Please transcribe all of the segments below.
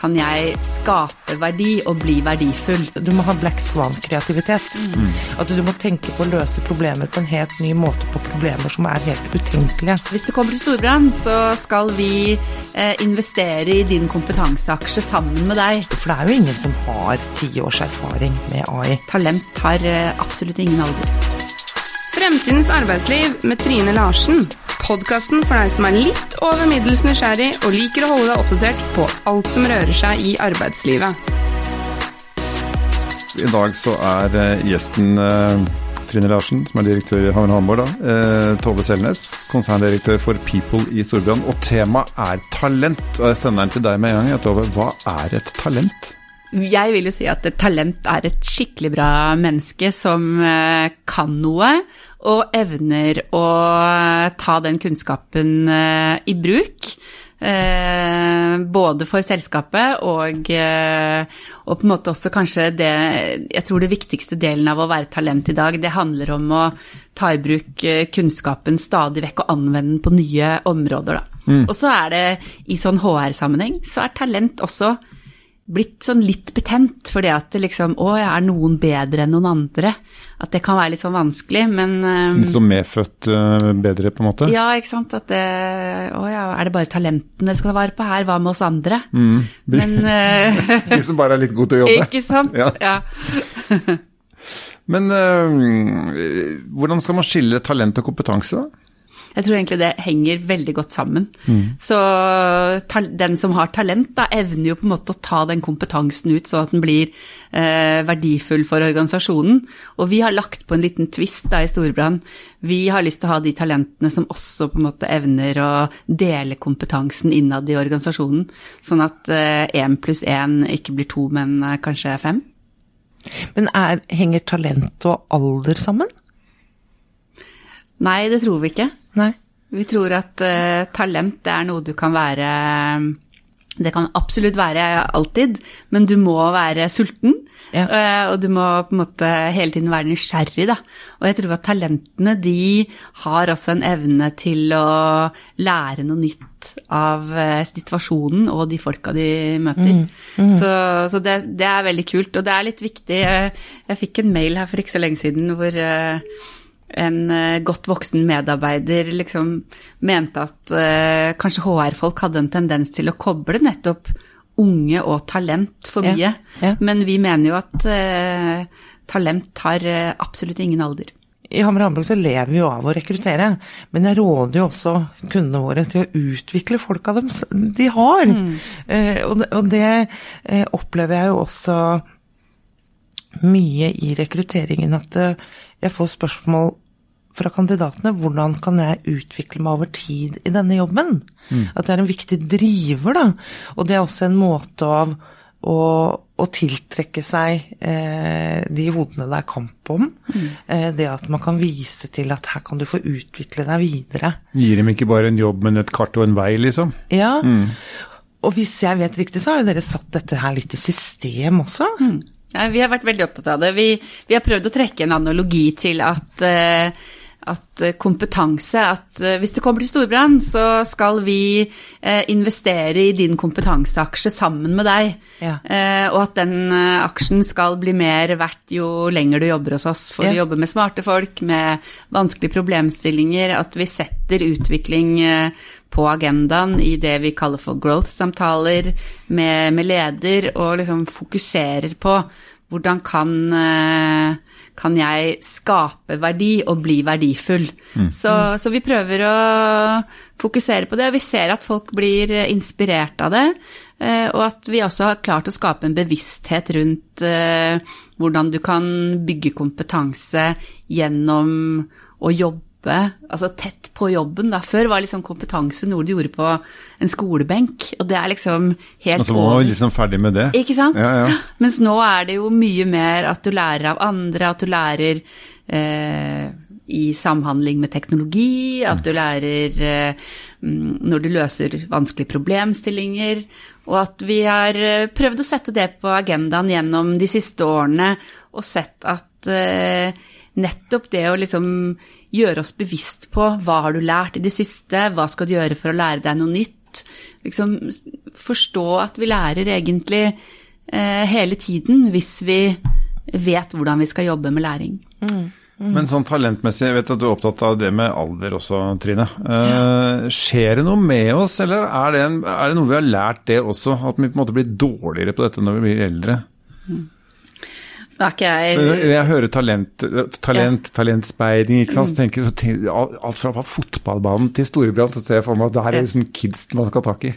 kan jeg skape verdi og bli verdifull. Du må ha black swan-kreativitet. At du må tenke på å løse problemer på en helt ny måte på problemer som er helt utenkelige. Hvis det kommer til storbrann, så skal vi eh, investere i din kompetanseaksje sammen med deg. For det er jo ingen som har ti års erfaring med AI. Talent har eh, absolutt ingen alder. Fremtidens arbeidsliv med Trine Larsen. Podkasten for deg som er litt over middels nysgjerrig og liker å holde deg oppdatert på alt som rører seg i arbeidslivet. I dag så er eh, gjesten eh, Trine Larsen, som er direktør i Havn Hamborg. da. Eh, Tove Selnes, konserndirektør for People i Storbrann. Og temaet er talent. Og jeg sender den til deg med en gang. Tove, hva er et talent? Jeg vil jo si at et talent er et skikkelig bra menneske som kan noe, og evner å ta den kunnskapen eh, i bruk. Eh, både for selskapet og, eh, og på en måte også kanskje det Jeg tror det viktigste delen av å være talent i dag, det handler om å ta i bruk eh, kunnskapen stadig vekk og anvende den på nye områder, da. Og så er det i sånn HR-sammenheng, så er talent også blitt sånn litt betent, fordi at det liksom Å, jeg er noen bedre enn noen andre. At det kan være litt sånn vanskelig, men um, Litt sånn medfødt uh, bedre, på en måte? Ja, ikke sant. At det Å ja, er det bare talentene dere skal være på her? Hva med oss andre? Mm. De, Men uh, de som bare er litt gode til å jobbe? Ikke sant? Ja. ja. Men uh, hvordan skal man skille talent og kompetanse, da? Jeg tror egentlig det henger veldig godt sammen. Så den som har talent, da, evner jo på en måte å ta den kompetansen ut, sånn at den blir eh, verdifull for organisasjonen. Og vi har lagt på en liten twist da i Storbrann. Vi har lyst til å ha de talentene som også på en måte evner å dele kompetansen innad i organisasjonen. Sånn at én pluss én ikke blir to, men eh, kanskje fem. Men er, henger talent og alder sammen? Nei, det tror vi ikke. Nei. Vi tror at uh, talent det er noe du kan være Det kan absolutt være alltid, men du må være sulten. Ja. Uh, og du må på en måte hele tiden være nysgjerrig, da. Og jeg tror at talentene de har også en evne til å lære noe nytt av uh, situasjonen og de folka de møter. Så, så det, det er veldig kult, og det er litt viktig. Jeg, jeg fikk en mail her for ikke så lenge siden hvor en eh, godt voksen medarbeider liksom mente at eh, kanskje HR-folk hadde en tendens til å koble nettopp unge og talent for mye. ja. Men vi mener jo at eh, talent har eh, absolutt ingen alder. I Hamar Hamburg så lever vi jo av å rekruttere, men jeg råder jo også kundene våre til å utvikle folka dem de har. Eh, og og det eh, opplever jeg jo også mye i rekrutteringen, at jeg får spørsmål fra kandidatene hvordan kan jeg utvikle meg over tid i denne jobben? At det er en viktig driver, da. Og det er også en måte av å, å tiltrekke seg eh, de hodene det er kamp om. Eh, det at man kan vise til at her kan du få utvikle deg videre. Gir dem ikke bare en jobb, men et kart og en vei, liksom? Ja. Og hvis jeg vet riktig, så har jo dere satt dette her litt i system også. Ja, vi har vært veldig opptatt av det. Vi, vi har prøvd å trekke en analogi til at, eh, at eh, kompetanse At eh, hvis det kommer til storbrann, så skal vi investere i din kompetanseaksje sammen med deg. Ja. Og at den aksjen skal bli mer verdt jo lenger du jobber hos oss. For Ja. vi jobber med smarte folk, med vanskelige problemstillinger. At vi setter utvikling på agendaen i det vi kaller for growth-samtaler med, med leder, og liksom fokuserer på hvordan kan, eh, kan jeg skape verdi og bli verdifull. Så, så vi prøver å fokusere på det, og vi ser at folk blir inspirert av det. eh, Og at vi også har klart å skape en bevissthet rundt eh, hvordan du kan bygge kompetanse gjennom å jobbe altså tett på jobben. Da. Før var liksom kompetanse noe du gjorde på en skolebenk, og det er liksom helt Altså, så var liksom ferdig med det. ikke sant? Ja, ja. Mens nå er det jo mye mer at du lærer av andre, at du lærer eh, i samhandling med teknologi, at du lærer eh, mm, når du løser vanskelige problemstillinger, og at vi har eh, prøvd å sette det på agendaen gjennom de siste årene, og sett at eh, nettopp det å liksom gjøre oss bevisst på hva har du lært i det siste, hva skal du gjøre for å lære deg noe nytt, liksom forstå at vi lærer egentlig eh, hele tiden hvis vi vet hvordan vi skal jobbe med læring. Men sånn talentmessig, jeg vet at du er opptatt av det med alder også, Trine. Eh, skjer det noe med oss, eller er det, en, er det noe vi har lært det også? At vi på en måte blir dårligere på dette når vi blir eldre? Da er ikke jeg Jeg, jeg hører talent, talent talentspeiding, ikke sant. Så tenker jeg, så tenker, alt fra fotballbanen til Storebrand, så ser jeg for meg at det her er liksom kids man skal ha tak i.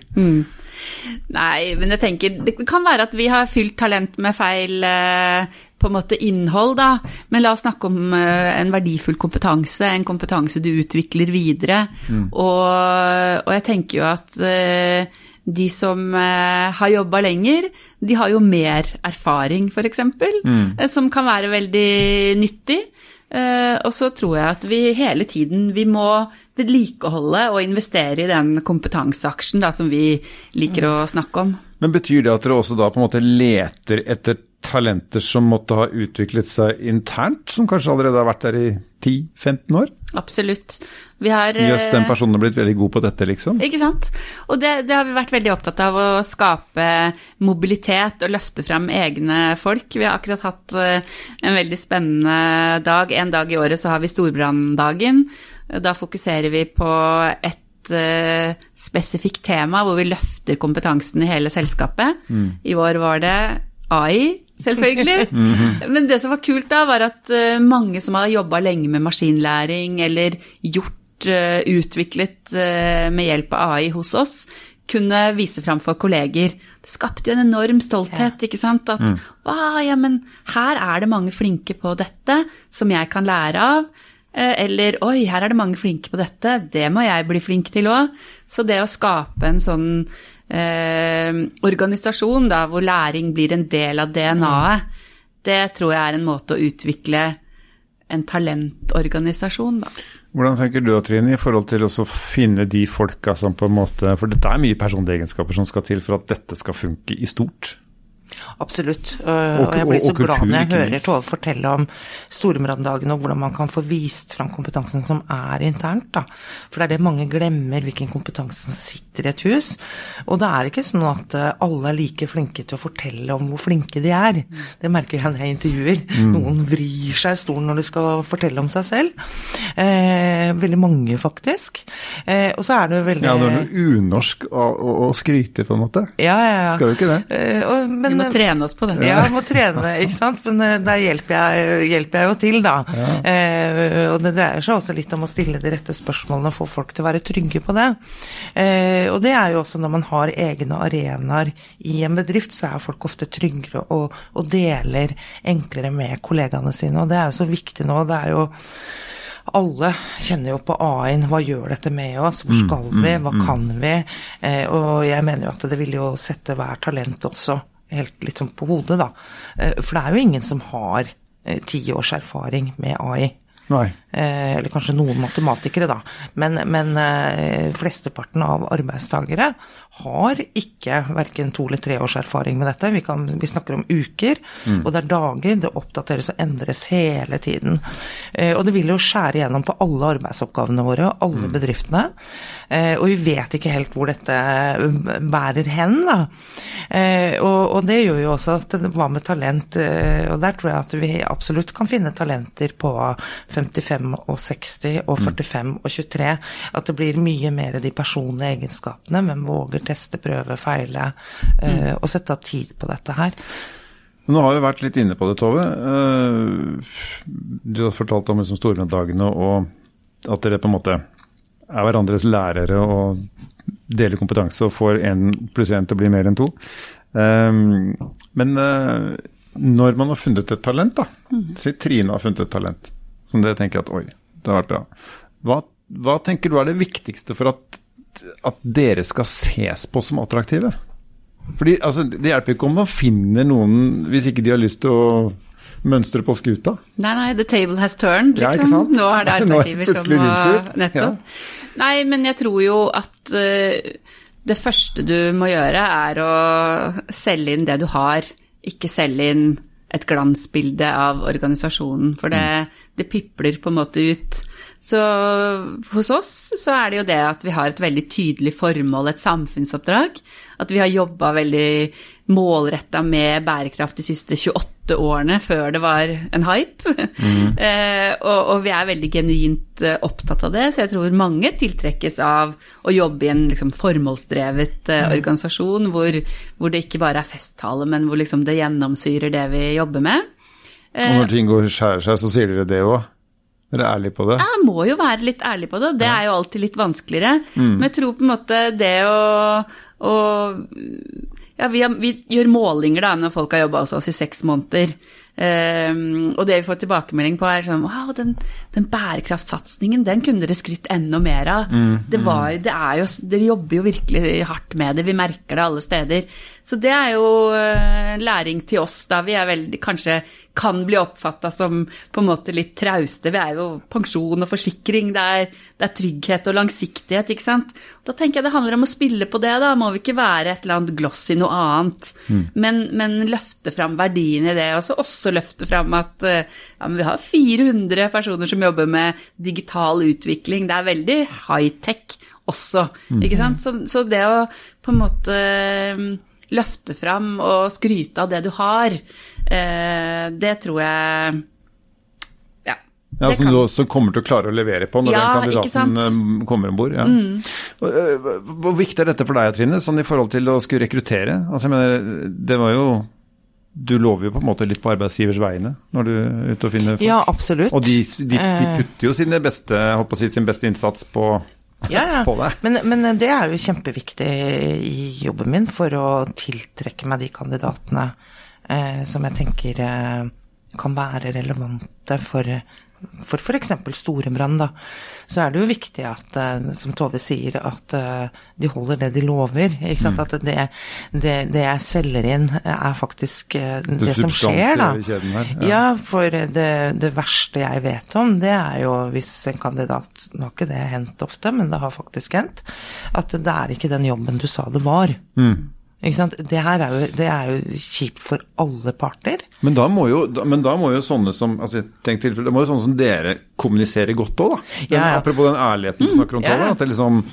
Nei, men jeg tenker Det kan være at vi har fylt talent med feil eh, på en måte innhold, da. Men la oss snakke om eh, en verdifull kompetanse, en kompetanse du utvikler videre. Og, og jeg tenker jo at eh, de som eh, har jobba lenger, de har jo mer erfaring, f.eks., eh, som kan være veldig nyttig. Eh, og så tror jeg at vi hele tiden vi må vedlikeholde og investere i den kompetanseaksjen da, som vi liker å snakke om. Men betyr det at dere også da på en måte leter etter talenter som måtte ha utviklet seg internt, som kanskje allerede har vært der i 10-15 år? Absolutt. Vi har Jøss, den eh, personen har blitt veldig god på dette, liksom. Ikke sant? Og det, det har vi vært veldig opptatt av, å skape mobilitet og løfte frem egne folk. Vi har akkurat hatt eh, en veldig spennende dag. En dag i året så har vi storbranndagen. Da fokuserer vi på et eh, spesifikt tema hvor vi løfter kompetansen i hele selskapet. I år var det AI, selvfølgelig. Men det som var kult da, var at eh, mange som har jobba lenge med maskinlæring eller gjort, eh, utviklet eh, med hjelp av AI hos oss, kunne vise fram for kolleger. Det skapte jo en enorm stolthet, ikke sant. At «Wow, ja, men her er det mange flinke på dette som jeg kan lære av. Eller oi, her er det mange flinke på dette, det må jeg bli flink til òg. Så det å skape en sånn eh, organisasjon da, hvor læring blir en del av DNA-et, det tror jeg er en måte å utvikle en talentorganisasjon, da. Hvordan tenker du Trine, i forhold til å finne de folka som på en måte For dette er mye personlige egenskaper som skal til for at dette skal funke i stort. Absolutt. øh, Og, jeg blir så og glad når jeg hører. Tove fortelle om Storbranndagen og hvordan man kan få vist fram kompetansen som er internt. Da. For det er det mange glemmer, hvilken kompetanse som sitter i et hus. Og det er ikke sånn at øh, alle er like flinke til å fortelle om hvor flinke de er. Det merker jeg når jeg intervjuer. Mm. Noen vrir seg i stolen når de skal fortelle om seg selv. Eh, veldig mange, faktisk. Eh, og så er det veldig Ja, det er noe unorsk å, å, å skryte, på en måte. Ja, ja, ja. Skal jo ikke det. Eh, og, men, Vi må trene oss på det. Ja, vi må trene, ikke sant. Men der hjelper jeg, hjelper jeg jo til, da. Eh, og det dreier seg også litt om å stille de rette spørsmålene og få folk til å være trygge på det. Eh, og det er jo også når man har egne arenaer i en bedrift, så er folk ofte tryggere og, og deler enklere med kollegaene sine. Og det er jo så viktig nå. Det er jo alle kjenner jo på AI-en. Hva gjør dette med oss? Hvor skal vi? Hva kan vi? Eh, og jeg mener jo at det vil jo sette hver talent også helt litt sånn på hodet, da. Eh, for det er jo ingen som har eh, ti års erfaring med AI. Nei. Eh, eller kanskje noen matematikere, da. Men, men eh, flesteparten av arbeidstakere har ikke verken to eller tre års erfaring med dette. Vi, kan, vi snakker om uker, og det er dager. Det oppdateres og endres hele tiden. Eh, og det vil jo skjære igjennom på alle arbeidsoppgavene våre og alle bedriftene. Eh, og vi vet ikke helt hvor dette bærer hen, da. Og, og det gjør jo også at hva med talent Og der tror jeg at vi absolutt kan finne talenter på 55 og 60 og 45 og 23. At det blir mye mer de personlige egenskapene, men våger teste, prøve, feile. Uh, Og sette av tid på dette her. Nå har vi vært litt inne på det, Tove. Eh, Du har fortalt om liksom Storbrannddagene og at dere på en måte er hverandres lærere og deler kompetanse og får én pluss én til å bli mer enn to. Eh, Men når man har funnet et talent, da, si Trine har funnet et talent, som det tenker jeg at oi, det har vært bra. Hva, hva tenker du er det viktigste for at, at dere skal ses på som attraktive? Fordi altså, Det hjelper ikke om man finner noen hvis ikke de har lyst til å mønstre på skuta. Nei, nei, the table has turned, Ja, ikke liksom. sant? Nå er det er arbeidsgiver som må din tur. Nei, men jeg tror jo at uh, det første du må gjøre, er å selge inn det du har, ikke selge inn et glansbilde av organisasjonen. For det, det pipler på en måte ut Så hos oss så er det jo det at vi har et veldig tydelig formål, et samfunnsoppdrag. At vi har jobba veldig målretta med bærekraft de siste 28 årene, før det var en hype. Mm. eh, og, og, vi er veldig genuint eh, opptatt av det, så jeg tror mange tiltrekkes av å jobbe i en liksom, formålsdrevet eh, mm. organisasjon hvor, hvor, det ikke bare er festtale, men hvor liksom, det gjennomsyrer det vi jobber med. og når ting går skjærer seg, så sier dere det òg? Dere er ærlige på det? Jeg må jo være litt ærlig på det. Det er jo alltid litt vanskeligere. Mm. Men jeg tror på en måte det å, å ja, vi, har, vi, gjør målinger da når folk har jobba hos oss i seks måneder. Um, og det vi får tilbakemelding på, er sånn Wow, den, den bærekraftsatsingen, den kunne dere skrytt enda mer av. Mm, det var, det er jo, dere jobber jo virkelig hardt med det, vi merker det alle steder. Så det er jo uh, læring til oss, da. Vi er veldig kanskje kan bli oppfatta som på en måte litt trauste. Vi er jo pensjon og forsikring, det er, det er, trygghet og langsiktighet, ikke sant. Da tenker jeg det handler om å spille på det, da. Må vi ikke være et eller annet gloss i noe annet, mm. men, men, løfte fram verdiene i det. Og så også løfte fram at ja, vi har 400 personer som jobber med digital utvikling. Det er veldig high-tech også, mm. ikke sant. Så, så det å på en måte løfte fram og skryte av det du har, Eh, det tror jeg Ja. ja som du også kommer til å klare å levere på når ja, den kandidaten eh, kommer om bord. Ja. Mm. Eh, hvor viktig er dette for deg, Trine, sånn i forhold til å skulle rekruttere? Altså, jeg mener, det var jo du lover jo på en måte litt på arbeidsgivers vegne når du er ute og finner folk. Ja, absolutt. Og de, de, de putter jo sine beste, håper å si, sin beste innsats på, ja, ja. på det. Men, men, det er jo kjempeviktig i jobben min for å tiltrekke meg de kandidatene eh, som jeg tenker eh, kan være relevante for for f.eks. storebrann, da, så er det jo viktig at, eh, som Tove sier, at eh, de holder det de lover. Ikke sant? Mm. At det, det, det, jeg selger inn, er faktisk eh, det, det som skjer, da. Her, ja. ja. for det, det, verste jeg vet om, det er jo hvis en kandidat Nå har ikke det hendt ofte, men det har faktisk hendt. At det er ikke den jobben du sa det var. Mm. Det her er jo, det er jo kjipt for alle parter. Men da må jo, men da må jo sånne som altså, tenk til, det må jo sånne som dere kommunisere godt òg, da. Den, ja, ja. Apropos den ærligheten du snakker om, Tove. At det liksom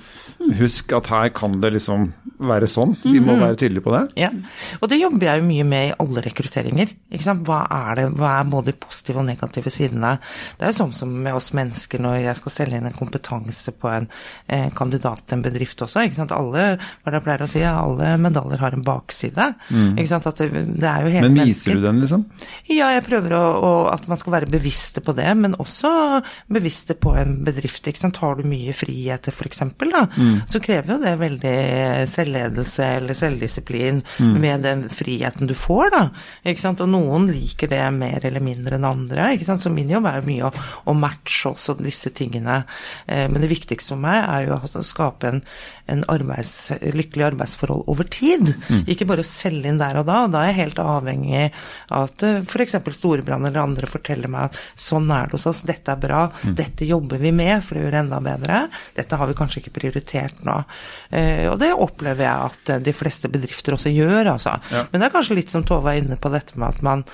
Husk at her kan det liksom være sånn. Vi må mm. være tydelige på det. Ja, og det jobber jeg jo mye med i alle rekrutteringer. Ikke sant? Hva er det, hva er både de positive og negative sidene? Det er jo sånn som med oss mennesker når jeg skal selge inn en kompetanse på en eh, kandidat til en bedrift også. Ikke sant? Alle, hva jeg pleier å si, alle medaljer har en bakside. Mm. Det, det er jo hele Men viser mennesker. du den, liksom? Ja, jeg prøver å, å, at man skal være bevisste på det, men også bevisste på en bedrift. Ikke sant? Har du mye friheter, f.eks., da, mm. Så krever jo det veldig selvledelse eller selvdisiplin mm. med den friheten du får, da. Ikke sant? Og noen liker det mer eller mindre enn andre. ikke sant? Så min jobb er jo mye å, å matche også disse tingene. Eh, men det viktigste for meg er jo å skape en, en arbeids, lykkelig arbeidsforhold over tid. Mm. Ikke bare å selge inn der og da. Da er jeg helt avhengig av at eh, f.eks. Storebrand eller andre forteller meg at sånn er det hos oss, dette er bra, mm. dette jobber vi med for å gjøre enda bedre. Dette har vi kanskje ikke prioritert nå. Eh, og det opplever jeg at de fleste bedrifter også gjør, altså. Ja. Men det er kanskje litt som Tove er inne på dette med at man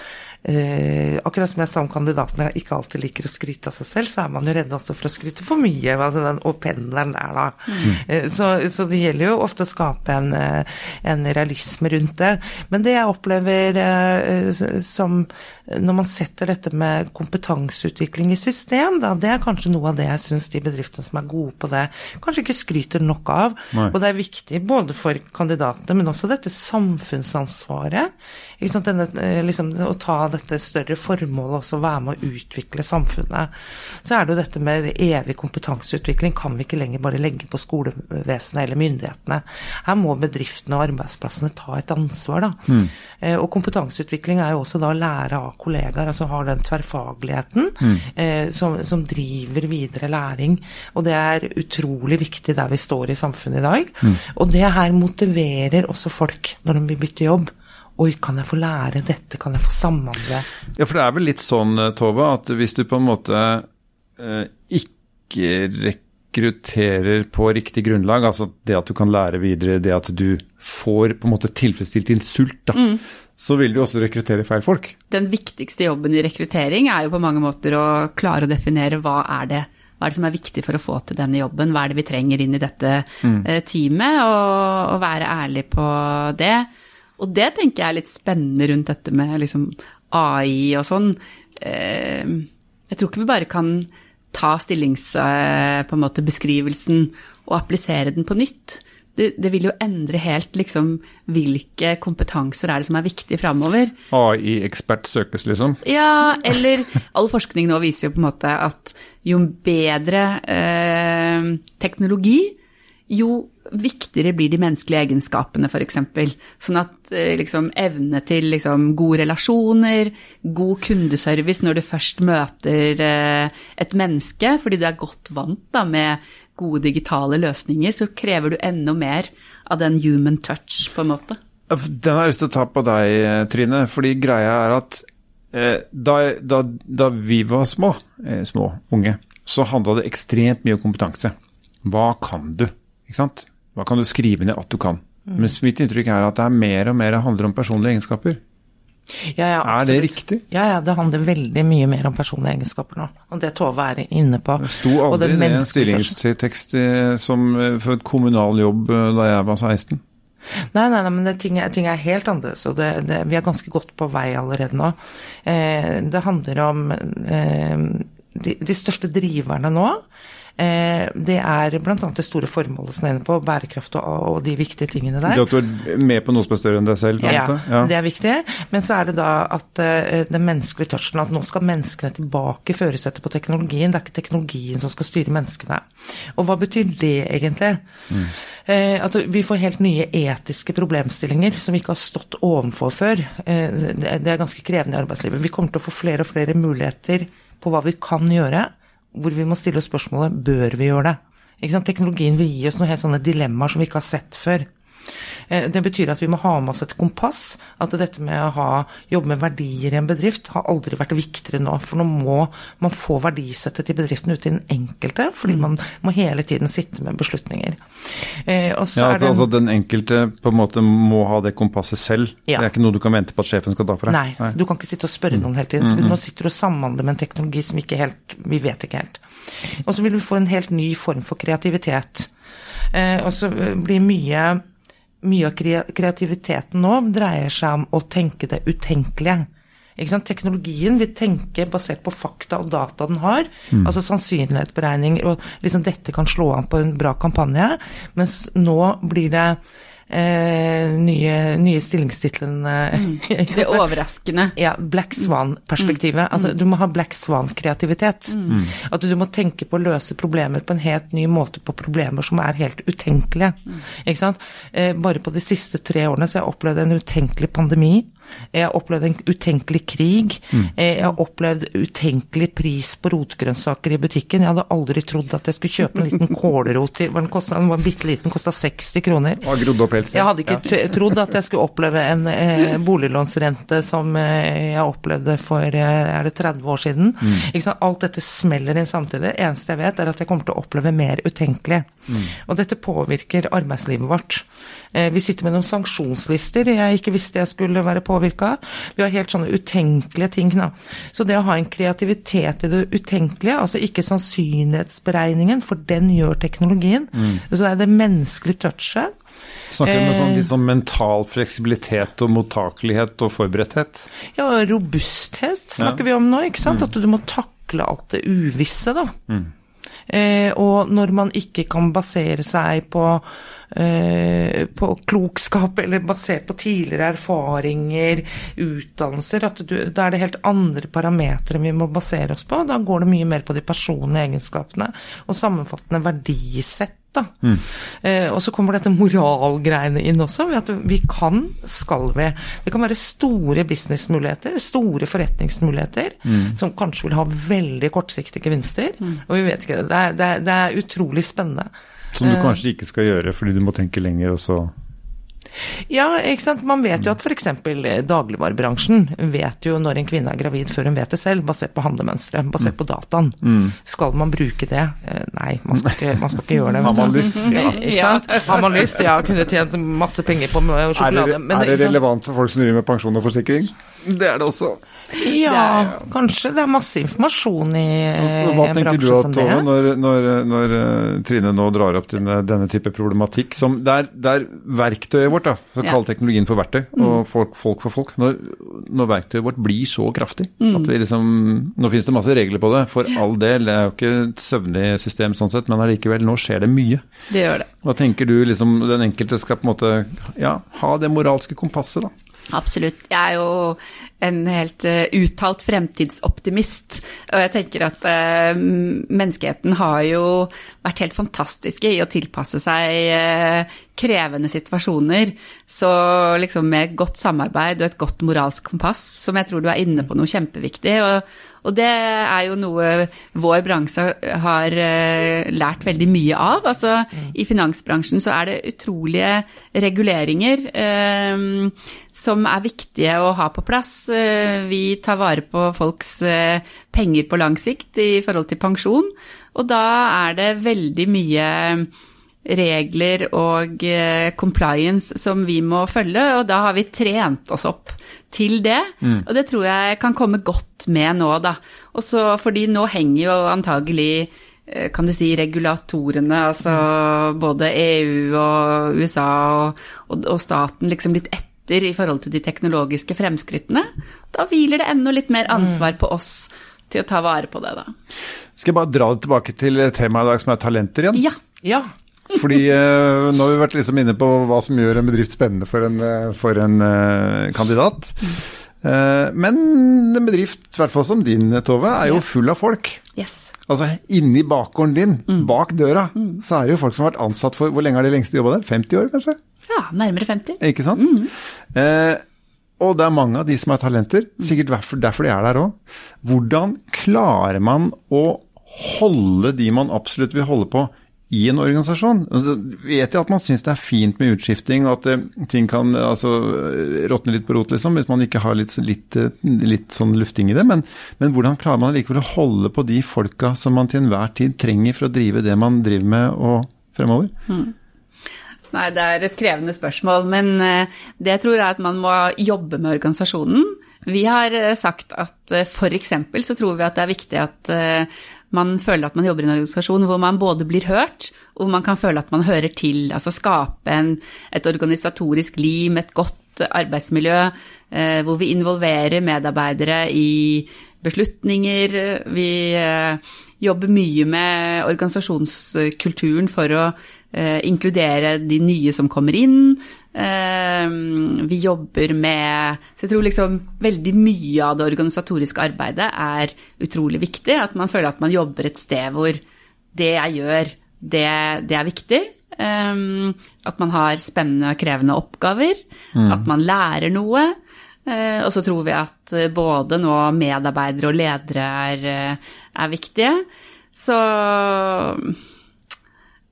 Eh, akkurat som jeg sa om kandidatene ikke alltid liker å skryte av seg selv, så er man jo redd også for å skryte for mye. Altså den, og pendelen der, da. Mm. Eh, så, så, det gjelder jo ofte å skape en, eh, en, realisme rundt det. Men det jeg opplever eh, som når man setter dette med kompetanseutvikling i system, da, det er kanskje noe av det jeg syns de bedriftene som er gode på det, kanskje ikke skryter nok av. Nei. Og det er viktig både for kandidatene, men også dette samfunnsansvaret. Denne, eh, liksom, å ta dette større formålet også, være med å utvikle samfunnet. Så er det jo dette med evig kompetanseutvikling kan vi ikke lenger bare legge på skolevesenet eller myndighetene. Her må bedriftene og arbeidsplassene ta et ansvar, da. Mm. Eh, og kompetanseutvikling er jo også da å lære av kollegaer, altså har den tverrfagligheten mm. eh, som, som, driver videre læring. Og det er utrolig viktig der vi står i samfunnet i dag. Mm. Og det her motiverer også folk når de vil bytte jobb. Oi, kan jeg få lære dette, kan jeg få samhandle? Ja, for det er vel litt sånn, eh, Tove, at hvis du på en måte eh, ikke rekrutterer på riktig grunnlag, altså det at du kan lære videre, det at du får på en måte tilfredsstilt din sult, da, mm så vil du også rekruttere feil folk. Den viktigste jobben i rekruttering er jo på mange måter å klare å definere hva er det hva er det som er viktig for å få til denne jobben, hva er det vi trenger inn i dette mm. teamet, og, og være ærlig på det. Og det tenker jeg er litt spennende rundt dette med liksom AI og sånn. Eh, jeg tror ikke vi bare kan ta stillingsbeskrivelsen og applisere den på nytt. Det, det, vil jo endre helt liksom hvilke kompetanser er det som er viktige framover. AI-ekspert søkes, liksom? Ja, eller all forskning nå viser jo på en måte at jo bedre eh, teknologi, jo viktigere blir de menneskelige egenskapene, f.eks. Sånn at eh, liksom, evne til liksom, gode relasjoner, god kundeservice når du først møter eh, et menneske, fordi du er godt vant da, med gode digitale løsninger, så krever du enda mer av den human touch, på en måte. Den har jeg lyst til å ta på deg, Trine. fordi greia er at eh, da, da, da, vi var små, eh, små, unge, så handla det ekstremt mye om kompetanse. Hva kan du? Ikke sant? Hva kan du skrive ned at du kan? Mm. Mens mitt inntrykk er at det er mer og mer handler om personlige egenskaper. Ja, ja, er det riktig? Ja, ja, det handler veldig mye mer om personlige egenskaper nå. Og det Tove er inne på. Det sto aldri det i en stillingstekst eh, som eh, for et kommunal jobb eh, da jeg var 16. Nei, nei, nei men det, ting, ting, er helt annerledes, og det, det, vi er ganske godt på vei allerede nå. Eh, det handler om eh, de, de, største driverne nå det er bl.a. det store formålet som er inne på, bærekraft og, og, de viktige tingene der. Det at du er med på noe som er større enn deg selv? Ja, ja, det er viktig. Men så er det da at uh, den menneskelige touchen, at nå skal menneskene tilbake i førersetet på teknologien. Det er ikke teknologien som skal styre menneskene. Og hva betyr det egentlig? Mm. Uh, at vi får helt nye etiske problemstillinger som vi ikke har stått overfor før. Det er ganske krevende i arbeidslivet. Vi kommer til å få flere og flere muligheter på hva vi kan gjøre hvor vi må stille oss spørsmålet bør vi gjøre det. Teknologien vil gi oss noen helt sånne dilemmaer som vi ikke har sett før. Eh, det betyr at vi må ha med oss et kompass. At dette med å ha, jobbe med verdier i en bedrift har aldri vært viktigere nå. For nå må man få verdisettet til bedriften ut til den enkelte, fordi man må hele tiden sitte med beslutninger. Eh, ja, den, altså den enkelte på en måte må ha det kompasset selv? Ja. Det er ikke noe du kan vente på at sjefen skal ta for deg? Nei, Nei. du kan ikke sitte og spørre noen hele tiden. For mm. Nå sitter du og samhandler med en teknologi som ikke helt Vi vet ikke helt. Og så vil vi få en helt ny form for kreativitet. Eh, og så blir mye mye av kreativiteten nå dreier seg om å tenke det utenkelige. Teknologien vil tenke basert på fakta og data den har, mm. altså sannsynlighetsberegninger, og liksom dette kan slå an på en bra kampanje, mens nå blir det nye, nye stillingstitlene. mm. Det overraskende. Ja, Black Swan-perspektivet. Mm. Altså, du må ha Black Swan-kreativitet. Mm. At du må tenke på å løse problemer på en helt ny måte på problemer som er helt utenkelige. Mm. Ikke sant? Eh, bare på de siste tre årene så har jeg opplevd en utenkelig pandemi. Jeg har opplevd en utenkelig krig. Mm. Jeg har opplevd utenkelig pris på rotgrønnsaker i butikken. Jeg hadde aldri trodd at jeg skulle kjøpe en liten kålrot til den var bitte liten, kosta 60 kroner. Jeg hadde ikke ja. trodd at jeg skulle oppleve en eh, boliglånsrente som eh, jeg opplevde for eh, er det 30 år siden. Mm. Alt dette smeller inn samtidig. Det eneste jeg vet, er at jeg kommer til å oppleve mer utenkelig. Mm. Og dette påvirker arbeidslivet vårt. Eh, vi sitter med noen sanksjonslister jeg ikke visste jeg skulle være påvirka Vi har helt sånne utenkelige ting. Da. Så det å ha en kreativitet i det utenkelige, altså ikke sannsynlighetsberegningen, for den gjør teknologien, mm. så det er det menneskelige touchet. Snakker du om sånn, litt sånn mental fleksibilitet og mottakelighet og forberedthet? Ja, robusthet snakker ja. vi om nå, ikke sant. Mm. At du må takle alt det uvisse, da. Mm. Eh, og når man ikke kan basere seg på, eh, på klokskap eller basert på tidligere erfaringer, utdannelser, at du, da er det helt andre parametere vi må basere oss på. Da går det mye mer på de personlige egenskapene og sammenfattende verdisett da. Mm. Eh, og så kommer dette moralgreiene inn også, at vi kan, skal vi. Det kan være store businessmuligheter, store forretningsmuligheter, mm. som kanskje vil ha veldig kortsiktige gevinster. Mm. Og vi vet ikke, det er, det, er, det er utrolig spennende. Som du eh, kanskje ikke skal gjøre fordi du må tenke lenger, og så ja, ikke sant. Man vet jo at f.eks. dagligvarebransjen vet jo når en kvinne er gravid før hun vet det selv, basert på handlemønstre, basert på dataen. Mm. Skal man bruke det? Eh, nei, man skal ikke, man skal ikke gjøre det. Har man lyst? Ja. Ikke sant? Har man lyst? Ja, kunne tjent masse penger på sjokolade. Er det, er det relevant for folk som driver med pensjon og forsikring? Det er det også. Ja, kanskje. Det er masse informasjon i eh, Hva en tenker du at, som det. Tove, når, når, når eh, Trine nå drar opp denne, denne type problematikk, som det er, det er verktøyet vårt, da, så kall teknologien for verktøy, og folk, folk for folk, når, når verktøyet vårt blir så kraftig at vi liksom Nå finnes det masse regler på det, for all del, det er jo ikke et søvnig system sånn sett, men allikevel, nå skjer det mye. Det gjør det. Hva tenker du liksom den enkelte skal på en måte ja, ha det moralske kompasset, da? Absolutt. Jeg er jo en helt uh, uttalt fremtidsoptimist. Og jeg tenker at uh, menneskeheten har jo vært helt fantastiske i å tilpasse seg uh, krevende situasjoner. Så liksom med godt samarbeid og et godt moralsk kompass, som jeg tror du er inne på noe kjempeviktig. Og, og det er jo noe vår bransje har eh, lært veldig mye av. Altså i finansbransjen så er det utrolige reguleringer eh, som er viktige å ha på plass. Eh, vi tar vare på folks eh, penger på lang sikt i forhold til pensjon, og da er det veldig mye regler og compliance som vi må følge, og da har vi trent oss opp til det. Og det tror jeg kan komme godt med nå, da. Og så fordi nå henger jo antagelig eh, kan du si regulatorene, altså både EU og USA og, og, og staten liksom litt etter i forhold til de teknologiske fremskrittene. Da hviler det enda litt mer ansvar på oss til å ta vare på det, da. Skal jeg bare dra det tilbake til temaet i dag, som er talenter igjen? Ja. Ja. Fordi eh, nå har vi vært liksom inne på hva som gjør en bedrift spennende for en, eh, for en eh, kandidat. Eh, men en bedrift, i hvert fall som din, Tove, er jo full av folk. Yes. Altså inni bakgården din, bak døra, så er det jo folk som har vært ansatt for Hvor lenge har de lengste jobba der? 50 år, kanskje? Ja, nærmere 50. Ikke sant? Eh, og det er mange av de som er talenter, sikkert derfor, derfor de er der òg. Hvordan klarer man å holde de man absolutt vil holde på, i en organisasjon? Altså, vet jeg at man syns det er fint med utskifting, og at det, ting kan altså, råtne litt på rot, liksom, hvis man ikke har litt, litt, litt sånn lufting i det. Men, men hvordan klarer man likevel å holde på de folka som man til enhver tid trenger for å drive det man driver med, og fremover? Nei, det er et krevende spørsmål, men eh, det jeg tror er at man må jobbe med organisasjonen. Vi har eh, sagt at f.eks. så tror vi at det er viktig at eh, man føler at man jobber i en organisasjon hvor man både blir hørt, og hvor man kan føle at man hører til. Altså skape en, et organisatorisk lim, et godt arbeidsmiljø, eh, hvor vi involverer medarbeidere i beslutninger. Vi eh, jobber mye med organisasjonskulturen for å eh, inkludere de nye som kommer inn. Eh, vi jobber med Så jeg tror liksom veldig mye av det organisatoriske arbeidet er utrolig viktig. At man føler at man jobber et sted hvor det jeg gjør, det, det er viktig. Eh, at man har spennende og krevende oppgaver. At man lærer noe. Eh, og så tror vi at eh, både nå medarbeidere og ledere er, eh, er viktige. Så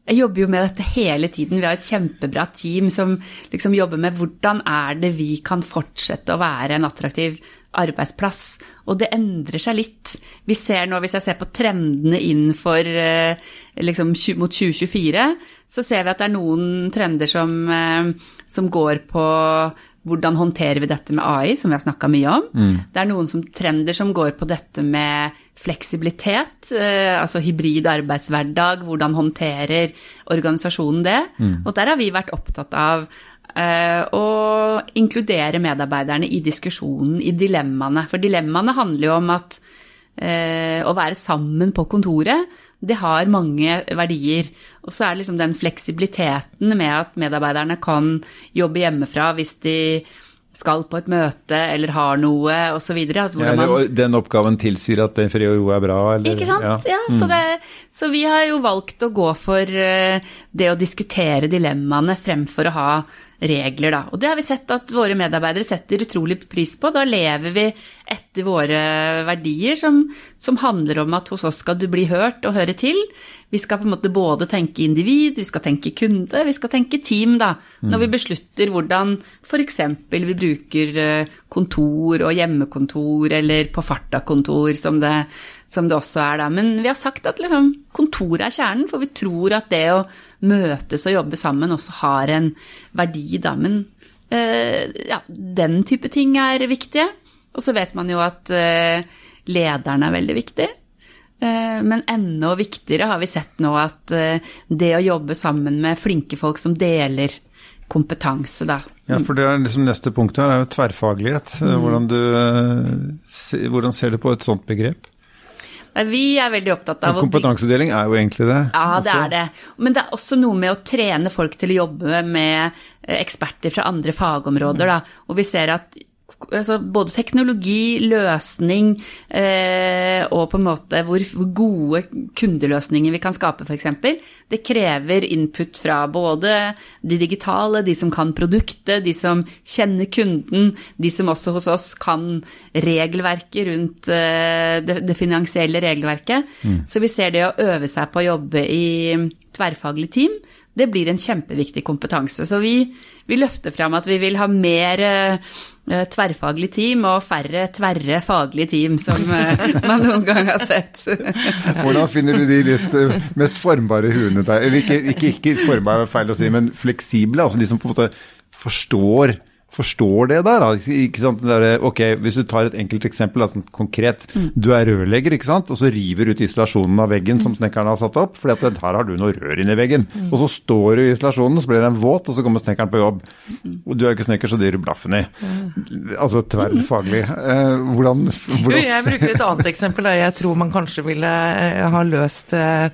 jeg jobber jo med dette hele tiden. Vi har et kjempebra team som liksom jobber med hvordan er det vi kan fortsette å være en attraktiv arbeidsplass. Og det endrer seg litt. Vi ser nå, hvis jeg ser på trendene innenfor eh, liksom, mot 2024, så ser vi at det er noen trender som, eh, som går på hvordan håndterer vi dette med AI, som vi har snakka mye om. Det er noen som, trender som går på dette med fleksibilitet, eh, altså hybrid arbeidshverdag, hvordan håndterer organisasjonen det. Og der har vi vært opptatt av eh, å inkludere medarbeiderne i diskusjonen, i dilemmaene. For dilemmaene handler jo om at eh, å være sammen på kontoret, det har mange verdier. Og så er det liksom den fleksibiliteten med at medarbeiderne kan jobbe hjemmefra hvis de skal på et møte eller har noe osv. Ja, eller, den oppgaven tilsier at den fred og ro er bra, eller Ikke sant? Ja, så, det, så vi har jo valgt å gå for eh, det å diskutere dilemmaene fremfor å ha regler, da. Og det har vi sett at våre medarbeidere setter utrolig pris på. Da lever vi etter våre verdier, som, som handler om at hos oss skal du bli hørt og høre til. Vi skal på en måte både tenke individ, vi skal tenke kunde, vi skal tenke team, da. Når vi beslutter hvordan f.eks. vi bruker eh, kontor og hjemmekontor, eller på farta-kontor, som det, som det også er da. Men vi har sagt at liksom, kontoret er kjernen, for vi tror at det å møtes og jobbe sammen også har en verdi, da. Men eh, ja, den type ting er viktige. Og så vet man jo at eh, lederen er veldig viktig. Eh, Men enda viktigere har vi sett nå at eh, det å jobbe sammen med flinke folk som deler kompetanse, da. Ja, for det er liksom neste punkt her, er jo tverrfaglighet. Mm. Hvordan, du, eh, hvordan ser du på et sånt begrep? Vi er veldig opptatt av Kompetansedeling er jo egentlig det. Ja, det også. er det. Men det er også noe med å trene folk til å jobbe med eh, eksperter fra andre fagområder, da. Og vi ser at altså, både teknologi, løsning eh, og på en måte hvor, hvor gode kundeløsninger vi kan skape, f.eks. Det krever input fra både de digitale, de som kan produktet, de som kjenner kunden, de som også hos oss kan regelverket rundt eh, det, det finansielle regelverket. Så vi ser det å øve seg på å jobbe i tverrfaglig team, det blir en kjempeviktig kompetanse. Så vi, vi løfter fram at vi vil ha mer eh, tverrfaglig team og færre tverre faglige team, som eh, man noen gang har sett. Hvordan finner du de eh, mest formbare huene der? Eller ikke, ikke, ikke formbare, feil å si, men fleksible. Altså de som på en måte forstår, forstår det der. Ikke der, ok, Hvis du tar et enkelt eksempel, altså, konkret. konkret. Du er rørlegger, ikke sant? og så river du ut isolasjonen av veggen som snekkeren har satt opp. fordi at her har du noe rør inni veggen. Og så står du i isolasjonen, så blir den våt, og så kommer snekkeren på jobb. Og du er jo ikke snekker, så det gir du blaffen i. Altså tverrfaglig. Eh, hvordan, Jo, hvordan jeg bruker et annet eksempel. Da. Jeg tror man kanskje ville eh, ha løst eh,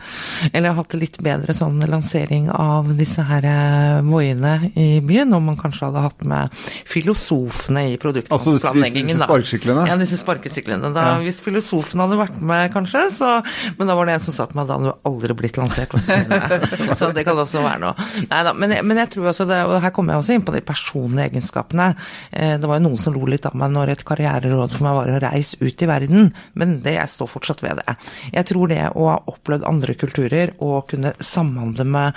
Eller hatt litt bedre sånn lansering av disse her eh, voiene i byen, om man kanskje hadde hatt med filosofene i Altså disse- produktplanleggingen. disse da. sparkesyklene? Ja, disse sparkesyklene. Da, Hvis filosofen hadde vært med, kanskje, så Men da var det en som sa til meg da hadde du aldri blitt lansert. så det kan også være noe. Neida, men, jeg- men jeg tror også det, og her kommer jeg også inn på de personlige egenskapene. Eh, Det var jo noen som lo litt av meg når et karriereråd for meg var å reise ut i verden, men det, jeg står fortsatt ved det. Jeg tror det å ha opplevd andre kulturer og kunne samhandle med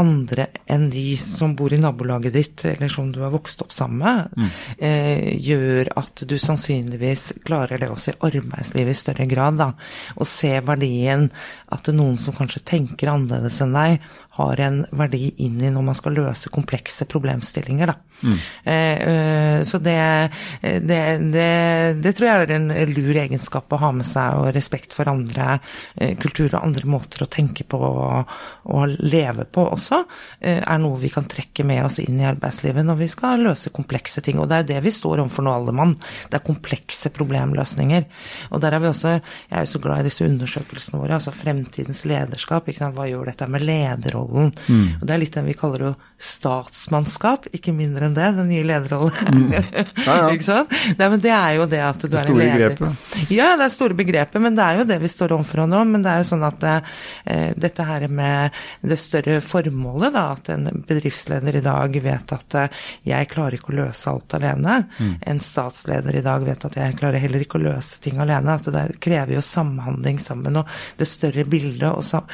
andre enn de som bor i nabolaget ditt, eller som du har vokst opp sammen med, eh, gjør at du sannsynligvis klarer det også i arbeidslivet i større grad. Da. Å se verdien at det er noen som kanskje tenker annerledes enn deg, har en verdi inn i når man skal løse komplekse problemstillinger. Da. Eh, eh, så det, det, det, det tror jeg er en lur egenskap å ha med seg, og respekt for andre eh, kulturer og andre måter å tenke på og, og leve på også, er noe vi kan trekke med oss inn i arbeidslivet når vi skal løse komplekse ting. Og det er jo det vi står overfor nå, alle mann. Det er komplekse problemløsninger. Og der er vi også Jeg er jo så glad i disse undersøkelsene våre, altså fremtidens lederskap. Hva gjør dette med lederrollen? Og det er litt det vi kaller jo statsmannskap, ikke mindre enn det, den nye lederrollen. Ja, ja. ikke sant? Nei, men det er jo det at du Det er en store leder. begrepet. Ja, det er store begrepet, men det er jo det vi står overfor nå. Men det er jo sånn at det, dette her med det større formålet, da, at en bedriftsleder i dag vet at eh, jeg klarer ikke å løse alt alene. En statsleder i dag vet at jeg klarer heller ikke å løse ting alene. At det krever jo samhandling sammen, og det større bildet. og sa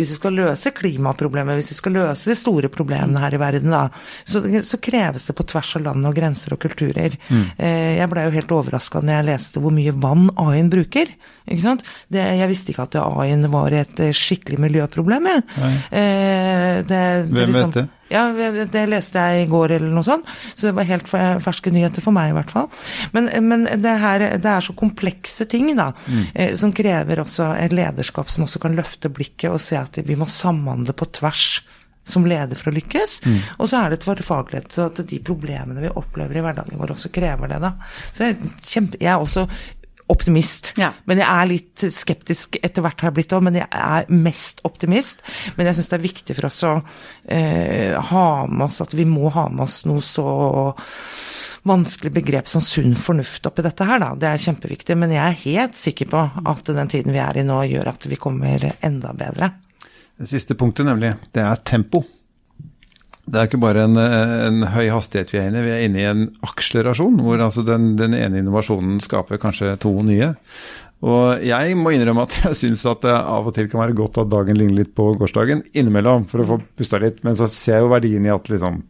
hvis vi skal løse klimaproblemet, hvis vi skal løse de store problemene her i verden, da, så, så kreves det på tvers av land og grenser og kulturer. Mm. jeg blei jo helt overraska når jeg leste hvor mye vann AI-en bruker. Ikke sant? Det, jeg visste ikke at AI-en var et eh, skikkelig miljøproblem, jeg. Eh, det, det Hvem liksom- vet det? Ja, det leste jeg i går eller noe sånt, så det var helt ferske nyheter for meg i hvert fall. Men, men det, her, det er så komplekse ting, da, eh, som krever også et lederskap som også kan løfte blikket og se at vi må samhandle på tvers som leder for å lykkes. Og så er det tverrfaglighet, så at de problemene vi opplever i hverdagen vår også krever det, da. Så jeg, kjempe, jeg er også optimist. Ja. Men jeg er litt skeptisk etter hvert har jeg blitt òg, men jeg er mest optimist. Men jeg syns det er viktig for oss å eh, ha med oss at vi må ha med oss noe så vanskelig begrep som sunn fornuft oppi dette her, da. Det er kjempeviktig. Men jeg er helt sikker på at den tiden vi er i nå, gjør at vi kommer enda bedre. Det siste punktet, nemlig, det er tempo. Det er ikke bare en, en høy hastighet vi er inne i, vi er inne i en akselerasjon, hvor altså den, den ene innovasjonen skaper kanskje to nye. Og jeg må innrømme at jeg syns at det av og til kan være godt at dagen ligner litt på gårsdagen, innimellom, for å få pusta litt. Men så ser jeg jo verdien i at liksom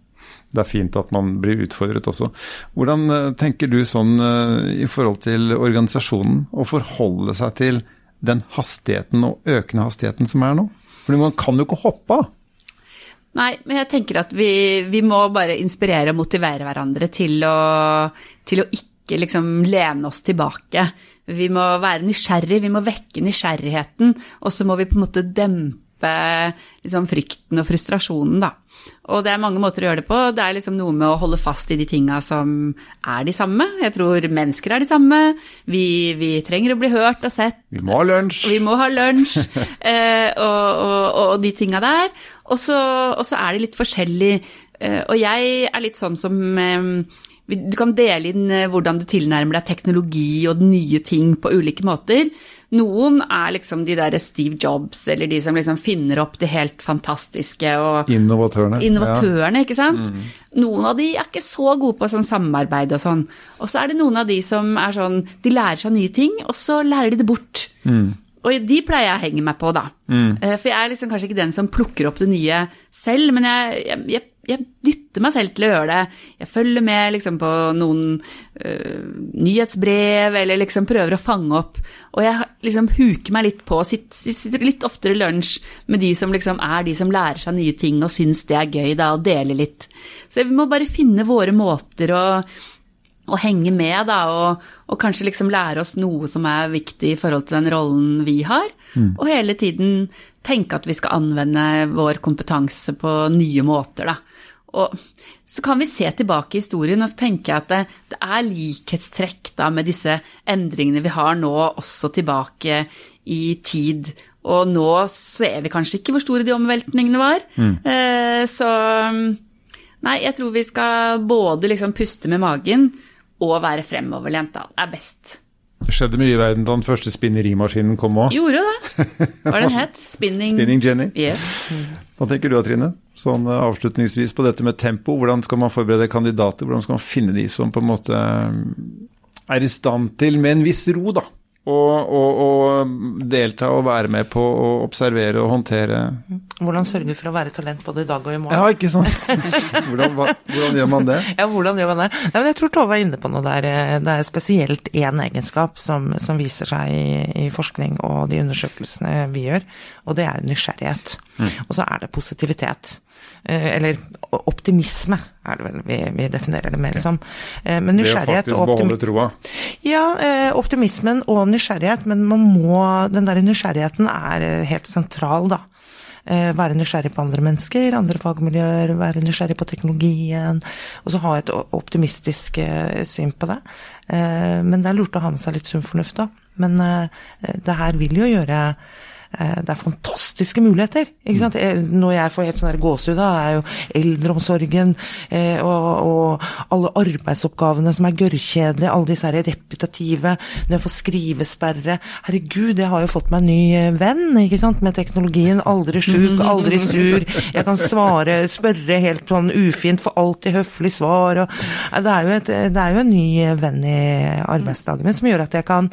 det er fint at man blir utfordret også. Hvordan eh, tenker du sånn eh, i forhold til organisasjonen, å forholde seg til den hastigheten og økende hastigheten som er nå? For man kan jo ikke hoppe av. Nei, men jeg tenker at vi, vi må bare inspirere og motivere hverandre til å, til å ikke liksom lene oss tilbake. Vi må være nysgjerrig, vi må vekke nysgjerrigheten, og så må vi på en måte dempe liksom frykten og frustrasjonen, da. Og det er mange måter å gjøre det på. Det er liksom noe med å holde fast i de tinga som er de samme. Jeg tror mennesker er de samme. Vi, vi trenger å bli hørt og sett. Vi må ha lunsj. Vi må ha lunsj, eh, og, og, og, de tinga der. Og så, er det litt forskjellig. Eh, og jeg er litt sånn som eh, du kan dele inn eh, hvordan du tilnærmer deg teknologi og nye ting på ulike måter. Noen er liksom de der Steve Jobs, eller de som liksom finner opp det helt fantastiske og Innovatørene. Innovatørene, ja. ikke sant. Mm. Noen av de er ikke så gode på sånn samarbeid og sånn. Og så er det noen av de som er sånn De lærer seg nye ting, og så lærer de det bort. Mm. Og de pleier jeg å henge meg på, da. Mm. Eh, for jeg er liksom kanskje ikke den som plukker opp det nye selv, men jeg, jeg, jeg jeg dytter meg selv til å gjøre det. Jeg følger med liksom, på noen uh, nyhetsbrev, eller liksom prøver å fange opp. Og jeg liksom huker meg litt på, sitter, sitter litt oftere i lunsj med de som liksom er de som lærer seg nye ting og syns det er gøy, da, og deler litt. Så vi må bare finne våre måter å, å henge med, da, og, og, kanskje liksom lære oss noe som er viktig i forhold til den rollen vi har. Mm. Og hele tiden tenke at vi skal anvende vår kompetanse på nye måter, da. Og så kan vi se tilbake i historien og så tenke at det, det er likhetstrekk da med disse endringene vi har nå, også tilbake i tid. Og nå ser vi kanskje ikke hvor store de omveltningene var. Mm. Eh, så nei, jeg tror vi skal både liksom puste med magen og være fremoverlent, da. Det er best. Det skjedde mye i verden da den første spinnerimaskinen kom òg. Gjorde det. Hva var den het? Spinning Spinning Jenny. Yes. Hva tenker du da, Trine? Sånn eh, avslutningsvis på dette med tempo. Hvordan skal man forberede kandidater? Hvordan skal man finne de som på en måte eh, er i stand til, med en viss ro, da, å delta og være med på å observere og håndtere. Hvordan sørge for å være talent både i dag og i morgen? Ja, ikke sant. Hvordan, hva, hvordan gjør man det? Ja, hvordan gjør man det? Nei, men jeg tror Tove er inne på noe der. Det er spesielt én egenskap som, som, viser seg i, i, forskning og de undersøkelsene vi gjør, og det er nysgjerrighet. Mm. Og så er det positivitet. Eh, eller optimisme, er det vel vi, vi definerer det mer som. Eh, men nysgjerrighet og optimisme. Ja, eh, optimismen og nysgjerrighet, men man må Den der nysgjerrigheten er helt sentral, da. Være nysgjerrig på andre mennesker, andre fagmiljøer, være nysgjerrig på teknologien. Og så ha et optimistisk syn på det. Men det er lurt å ha med seg litt sunn fornuft, da. Men det her vil jo gjøre det er fantastiske muligheter. ikke sant? Når jeg får helt sånn gåsehud, da er jo eldreomsorgen eh, og, og, alle arbeidsoppgavene som er gørrkjedelige, alle disse her repetitive, når jeg får skrivesperre Herregud, jeg har jo fått meg en ny eh, venn ikke sant, med teknologien. Aldri sjuk, aldri sur. Jeg kan svare, spørre helt sånn ufint, få alltid høflig svar. Og, det, er et, det, er jo en ny venn i arbeidsdagen min som gjør at jeg kan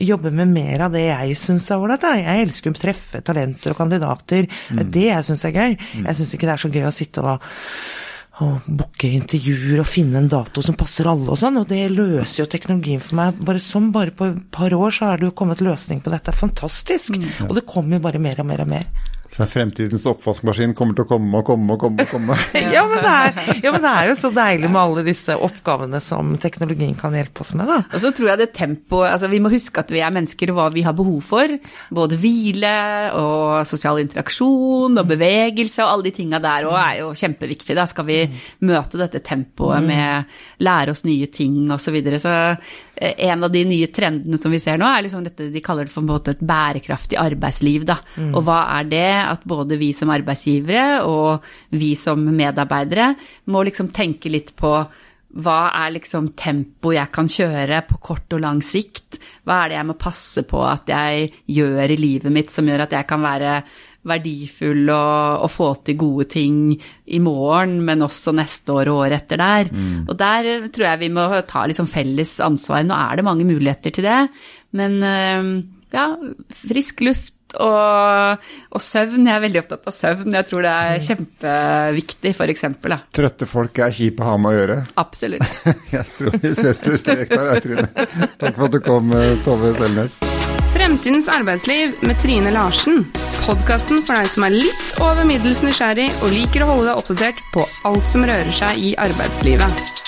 jobbe med mer av det jeg syns er ålreit. Jeg elsker å treffe talenter og kandidater. Mm. Det jeg syns er gøy. Mm. Jeg syns ikke det er så gøy å sitte og og booke intervjuer og finne en dato som passer alle og sånn. Og det løser jo teknologien for meg. Bare som bare på et par år så er det jo kommet løsning på dette. Fantastisk! Mm. Og det kommer jo bare mer og mer og mer. Så fremtidens oppvaskmaskin kommer til å komme og komme og komme. og komme. ja, men er, ja, men det er, jo så deilig med alle disse oppgavene som teknologien kan hjelpe oss med, da. Og så tror jeg det tempoet Altså, vi må huske at vi er mennesker og hva vi har behov for. Både hvile og sosial interaksjon og bevegelse og alle de tinga der òg er jo kjempeviktig. Da skal vi møte dette tempoet mm. med lære oss nye ting osv. Så, videre. så en av de nye trendene som vi ser nå, er liksom dette de kaller det for et bærekraftig arbeidsliv. Da. Mm. Og hva er det? at både vi som arbeidsgivere og vi som medarbeidere må liksom tenke litt på hva er liksom tempoet jeg kan kjøre på kort og lang sikt? Hva er det jeg må passe på at jeg gjør i livet mitt som gjør at jeg kan være verdifull og, og få til gode ting i morgen, men også neste år og året etter der. Mm. Og der tror jeg vi må ta liksom felles ansvar. Nå er det mange muligheter til det, men ja, frisk luft og, og, søvn. Jeg er veldig opptatt av søvn. Jeg tror det er mm. kjempeviktig, f.eks. Trøtte folk er kjipe å ha med å gjøre? Absolutt. jeg tror vi setter strek der, jeg, Trine. Takk for at du kom, eh, Tove Selnes. Fremtidens arbeidsliv med Trine Larsen. Podkasten for deg som er litt over middels nysgjerrig og liker å holde deg oppdatert på alt som rører seg i arbeidslivet.